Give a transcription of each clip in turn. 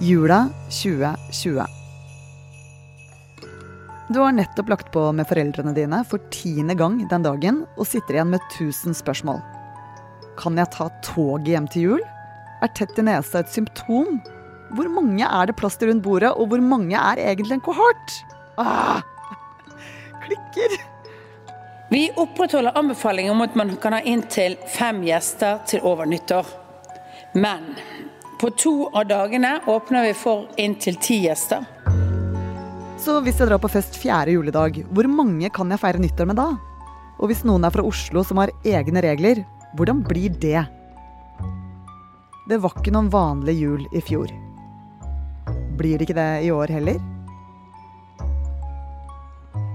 Jula 2020. Du har nettopp lagt på med foreldrene dine for tiende gang den dagen og sitter igjen med 1000 spørsmål. Kan jeg ta toget hjem til jul? Er tett i nesa et symptom? Hvor mange er det plass til rundt bordet, og hvor mange er egentlig en kohort? Ah, klikker. Vi opprettholder anbefalingen om at man kan ha inntil fem gjester til over nyttår. Men på to av dagene åpner vi for inntil ti gjester. Så hvis jeg drar på fest fjerde juledag, hvor mange kan jeg feire nyttår med da? Og hvis noen er fra Oslo som har egne regler, hvordan blir det? Det var ikke noen vanlig jul i fjor. Blir det ikke det i år heller?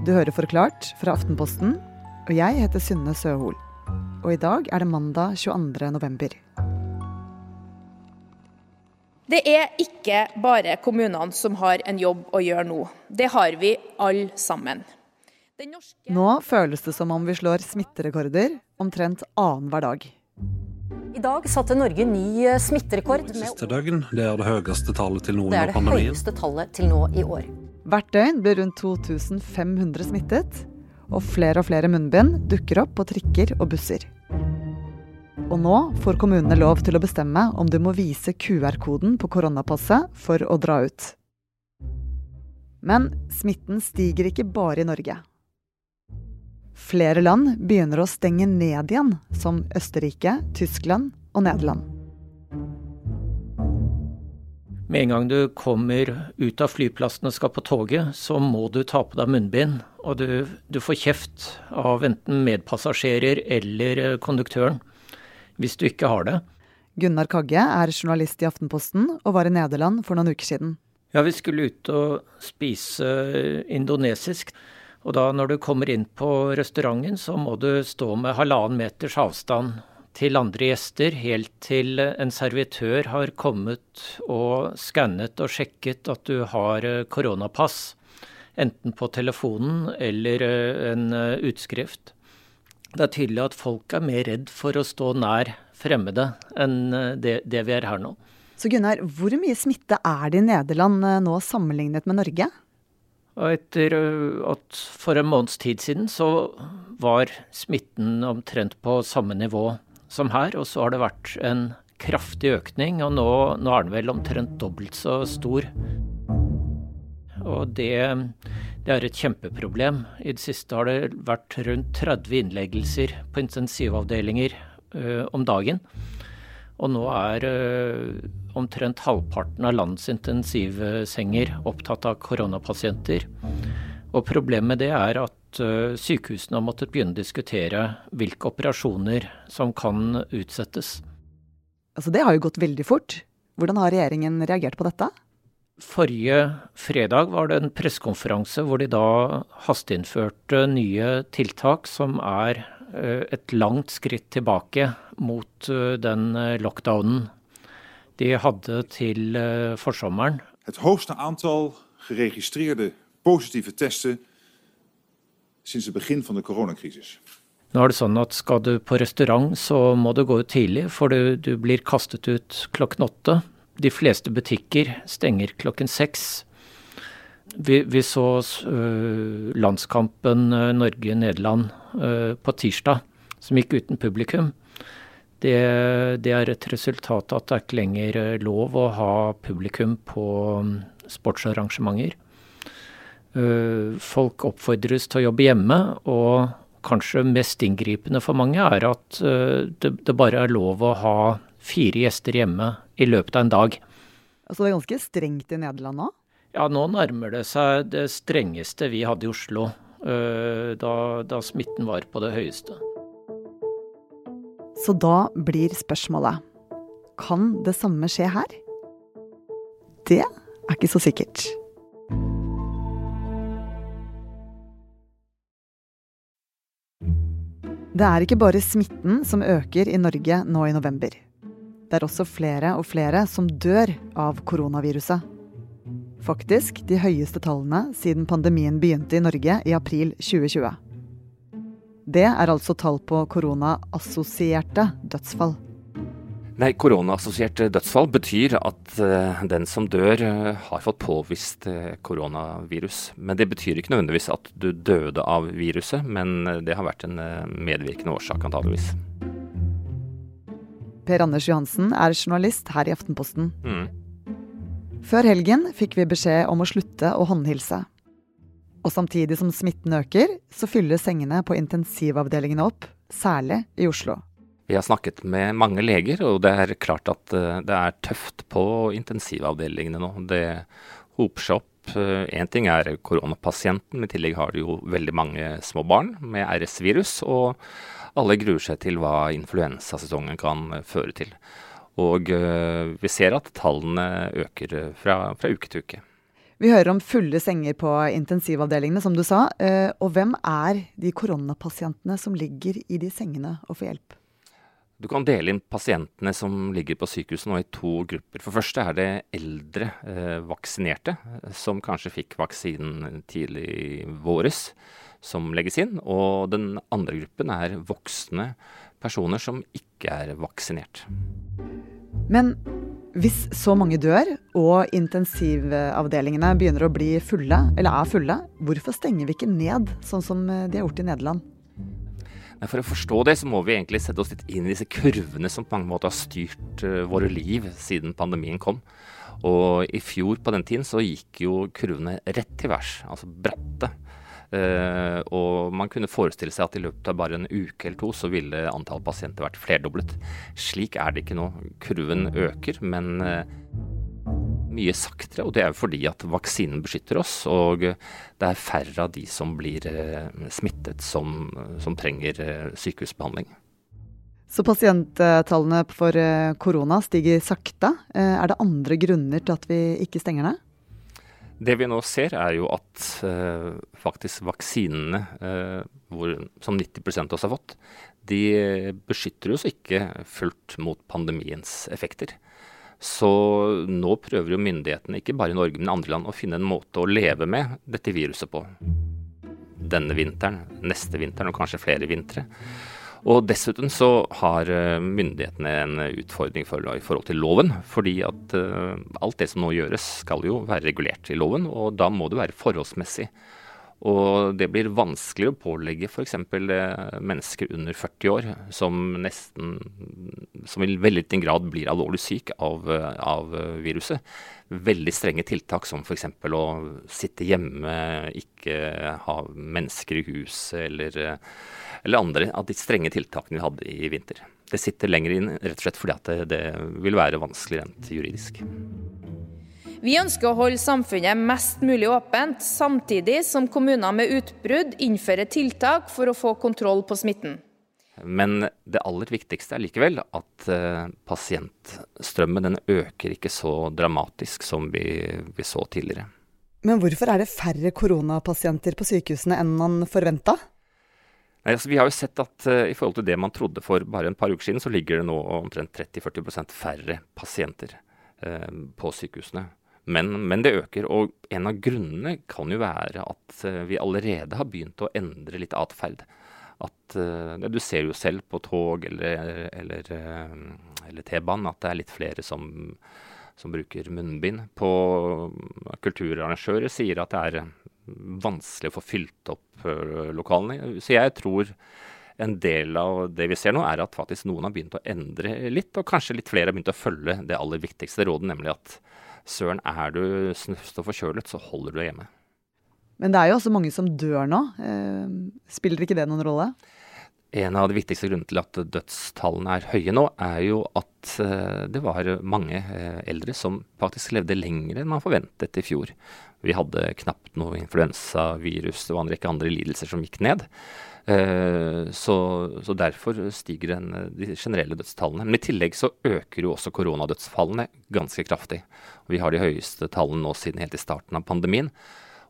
Du hører Forklart fra Aftenposten, og jeg heter Synne Søhol. Og i dag er det mandag 22. november. Det er ikke bare kommunene som har en jobb å gjøre nå. Det har vi alle sammen. Norske... Nå føles det som om vi slår smitterekorder omtrent annenhver dag. I dag satte Norge ny smitterekord. smitterekord. Siste dagen, Det er det høyeste tallet til nå under pandemien. Det er det høyeste tallet til nå i år. Hvert døgn blir rundt 2500 smittet, og flere og flere munnbind dukker opp på trikker og busser. Og nå får kommunene lov til å bestemme om du må vise QR-koden på koronapasset for å dra ut. Men smitten stiger ikke bare i Norge. Flere land begynner å stenge ned igjen, som Østerrike, Tyskland og Nederland. Med en gang du kommer ut av flyplassen og skal på toget, så må du ta på deg munnbind. Og du, du får kjeft av enten medpassasjerer eller konduktøren hvis du ikke har det. Gunnar Kagge er journalist i Aftenposten og var i Nederland for noen uker siden. Ja, vi skulle ut og spise indonesisk. Og da når du kommer inn på restauranten, så må du stå med halvannen meters avstand til andre gjester, helt til en servitør har kommet og skannet og sjekket at du har koronapass. Enten på telefonen eller en utskrift. Det er tydelig at folk er mer redd for å stå nær fremmede enn eh, det, det vi er her nå. Så Gunnar, hvor mye smitte er det i Nederland eh, nå sammenlignet med Norge? Etter eh, at for en måneds tid siden så var smitten omtrent på samme nivå som her, og så har det vært en kraftig økning, og nå, nå er den vel omtrent dobbelt så stor. Og det, det er et kjempeproblem. I det siste har det vært rundt 30 innleggelser på intensivavdelinger ø, om dagen. Og nå er ø, omtrent halvparten av landets intensivsenger opptatt av koronapasienter. Og problemet med det er at ø, sykehusene har måttet begynne å diskutere hvilke operasjoner som kan utsettes. Altså Det har jo gått veldig fort. Hvordan har regjeringen reagert på dette? Forrige fredag var det en pressekonferanse hvor de da hasteinnførte nye tiltak som er eh, et langt skritt tilbake mot eh, den eh, lockdownen de hadde til forsommeren. Et høyeste antall geregistrerte positive tester siden begynnelsen av koronakrisen. Nå er det sånn at Skal du på restaurant, så må du gå ut tidlig, for du, du blir kastet ut klokken åtte. De fleste butikker stenger klokken seks. Vi, vi så uh, landskampen uh, Norge-Nederland uh, på tirsdag, som gikk uten publikum. Det, det, er et resultat av at det er ikke lenger lov å ha publikum på um, sportsarrangementer. folk oppfordres til å jobbe hjemme, og kanskje mest inngripende for mange er at det, det bare er lov å ha fire gjester hjemme i løpet av en dag. Altså det er ganske strengt i Nederland nå? Ja, nå nærmer det seg det strengeste vi hadde i Oslo. Eh, da, da smitten var på det høyeste. Så da blir spørsmålet kan det samme skje her? Det er ikke så sikkert. Det er ikke bare smitten som øker i Norge nå i november. Det er også flere og flere som dør av koronaviruset. Faktisk de høyeste tallene siden pandemien begynte i Norge i april 2020. Det er altså tall på koronaassosierte dødsfall. Nei, Koronaassosiert dødsfall betyr at uh, den som dør, uh, har fått påvist uh, koronavirus. Men det betyr ikke nødvendigvis at du døde av viruset, men det har vært en medvirkende årsak, antageligvis. Per Anders Johansen er journalist her i Aftenposten. Mm. Før helgen fikk vi beskjed om å slutte å håndhilse. Og samtidig som smitten øker, så fyller sengene på intensivavdelingene opp, særlig i Oslo. Vi har snakket med mange leger, og det er klart at eh, det er tøft på intensivavdelingene nå. Det hoper seg opp. Én eh, ting er koronapasienten, men i tillegg har de jo veldig mange små barn med RS-virus. Og alle gruer seg til hva influensasesongen kan føre til. Og eh, vi ser at tallene øker fra, fra uke til uke. Vi hører om fulle senger på intensivavdelingene, som du sa. Og hvem er de koronapasientene som ligger i de sengene og får hjelp? Du kan dele inn pasientene som ligger på sykehuset nå i to grupper. For første er det eldre eh, vaksinerte, eh, som kanskje fikk vaksinen tidlig i våres, som legges inn. Og den andre gruppen er voksne personer som ikke er vaksinert. Men hvis så mange dør, og intensivavdelingene begynner å bli fulle, eller er fulle, hvorfor stenger vi ikke ned, sånn som de har gjort i Nederland? For å forstå det, så må vi egentlig sette oss litt inn i disse kurvene som på mange måter har styrt uh, våre liv siden pandemien kom. Og i fjor på den tiden så gikk jo kurvene rett til værs, altså bratte. Uh, og man kunne forestille seg at i løpet av bare en uke eller to så ville antall pasienter vært flerdoblet. Slik er det ikke nå. Kurven øker, men uh, mye saktere, og det er jo fordi at vaksinen beskytter oss. Og det er færre av de som blir eh, smittet som, som trenger eh, sykehusbehandling. Så pasienttallene for korona stiger sakte. Er det andre grunner til at vi ikke stenger ned? Det vi nå ser, er jo at eh, faktisk vaksinene, eh, hvor, som 90 av oss har fått, de beskytter oss ikke fullt mot pandemiens effekter. Så nå prøver jo myndighetene, ikke bare i Norge, men i andre land, å finne en måte å leve med dette viruset på. Denne vinteren, neste vinteren og kanskje flere vintre. Og dessuten så har eh, myndighetene en utfordring for, i forhold til loven. Fordi at uh, alt det som nå gjøres skal jo være regulert i loven, og da må det være forholdsmessig. Og det blir vanskeligere å pålegge f.eks. Eh, mennesker under 40 år som nesten som i veldig liten grad blir alvorlig syk av, eh, av viruset. Veldig strenge tiltak som f.eks. å sitte hjemme, ikke ha mennesker i huset eller, eh, eller andre av de strenge tiltakene vi hadde i vinter. Det sitter lenger inn rett og slett fordi det, det vil være vanskelig rent juridisk. Vi ønsker å holde samfunnet mest mulig åpent, samtidig som kommuner med utbrudd innfører tiltak for å få kontroll på smitten. Men det aller viktigste er likevel at uh, pasientstrømmen den øker ikke så dramatisk som vi, vi, så tidligere. Men hvorfor er det færre koronapasienter på sykehusene enn man forventa? Altså, vi har jo sett at uh, i forhold til det man trodde for bare en par uker siden, så ligger det nå omtrent 30-40% færre pasienter uh, på sykehusene. Men, men, det øker. Og en av grunnene kan jo være at uh, vi allerede har begynt å endre litt atferd. At uh, Du ser jo selv på tog eller, eller, uh, eller T-banen at det er litt flere som, som bruker munnbind. På Kulturarrangører sier at det er vanskelig å få fylt opp lokalene. Så jeg tror en del av det vi ser nå, er at faktisk noen har begynt å endre litt, og kanskje litt flere har begynt å følge det aller viktigste rådet, nemlig at søren, er du snufst og forkjølet, så holder du deg hjemme. Men det er jo også mange som dør nå. Eh, spiller ikke det noen rolle? En av de viktigste grunnene til at dødstallene er høye nå, er jo at eh, det var mange eh, eldre som faktisk levde lenger enn man forventet i fjor. Vi hadde knapt noe influensavirus det var en rekke andre lidelser som gikk ned. Eh, så, så, derfor stiger den, de generelle dødstallene. Men i tillegg så øker jo også koronadødsfallene ganske kraftig. Vi har de høyeste tallene nå siden helt i starten av pandemien.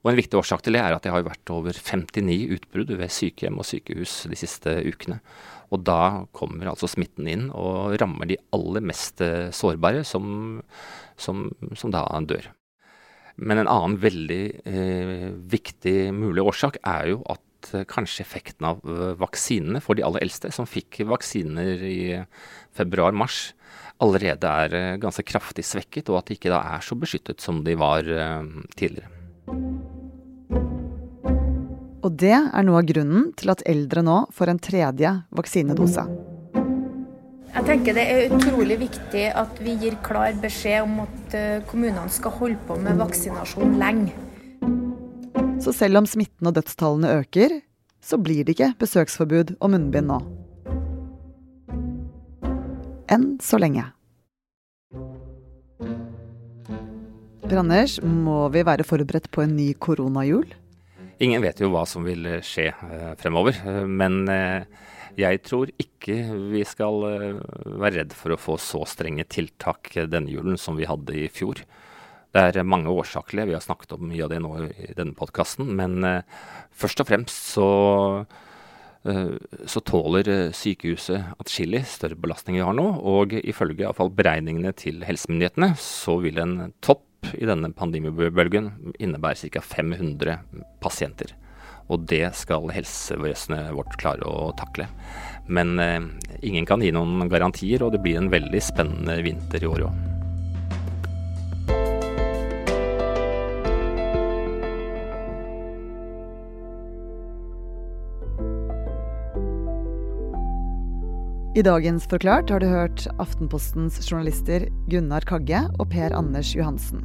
Og En viktig årsak til det er at det har vært over 59 utbrudd ved sykehjem og sykehus de siste ukene. Og da kommer altså smitten inn og rammer de aller mest eh, sårbare, som, som, som da dør. Men en annen veldig eh, viktig mulig årsak er jo at at kanskje effekten av vaksinene for de aller eldste, som fikk vaksiner i februar-mars, allerede er ganske kraftig svekket, og at de ikke da er så beskyttet som de var tidligere. Og det er noe av grunnen til at eldre nå får en tredje vaksinedose. Jeg tenker Det er utrolig viktig at vi gir klar beskjed om at eh, kommunene skal holde på med vaksinasjon lenge. Så selv om smitten og dødstallene øker, så blir det ikke besøksforbud og munnbind nå. Enn så lenge. Branders, må vi være forberedt på en ny koronajul? Ingen vet jo hva som vil skje eh, fremover. Eh, men eh, jeg tror ikke vi skal være redd for å få så strenge tiltak denne julen som vi hadde i fjor. Det er mange årsaker, vi har snakket om mye av det nå i denne podkasten. Men først og fremst så, så tåler sykehuset atskillig større belastning vi har nå. Og ifølge iallfall beregningene til helsemyndighetene så vil en topp i denne pandemibølgen innebære ca. 500 pasienter. Og det skal helsevesenet vårt klare å takle. Men eh, ingen kan gi noen garantier, og det blir en veldig spennende vinter i år òg. I dagens Forklart har du hørt Aftenpostens journalister Gunnar Kagge og Per Anders Johansen.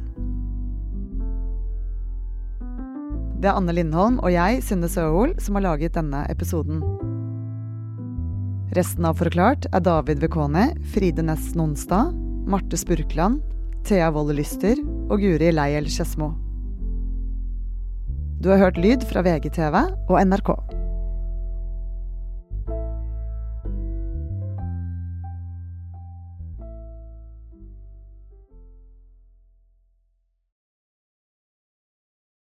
Det er Anne Lindholm og jeg, Synne Søhol, som har laget denne episoden. Resten av Forklart er David Vekone, Fride Næss Nonstad, Marte Spurkland, Thea Wolle Lyster og Guri Leiel Skedsmo. Du har hørt lyd fra VGTV og NRK.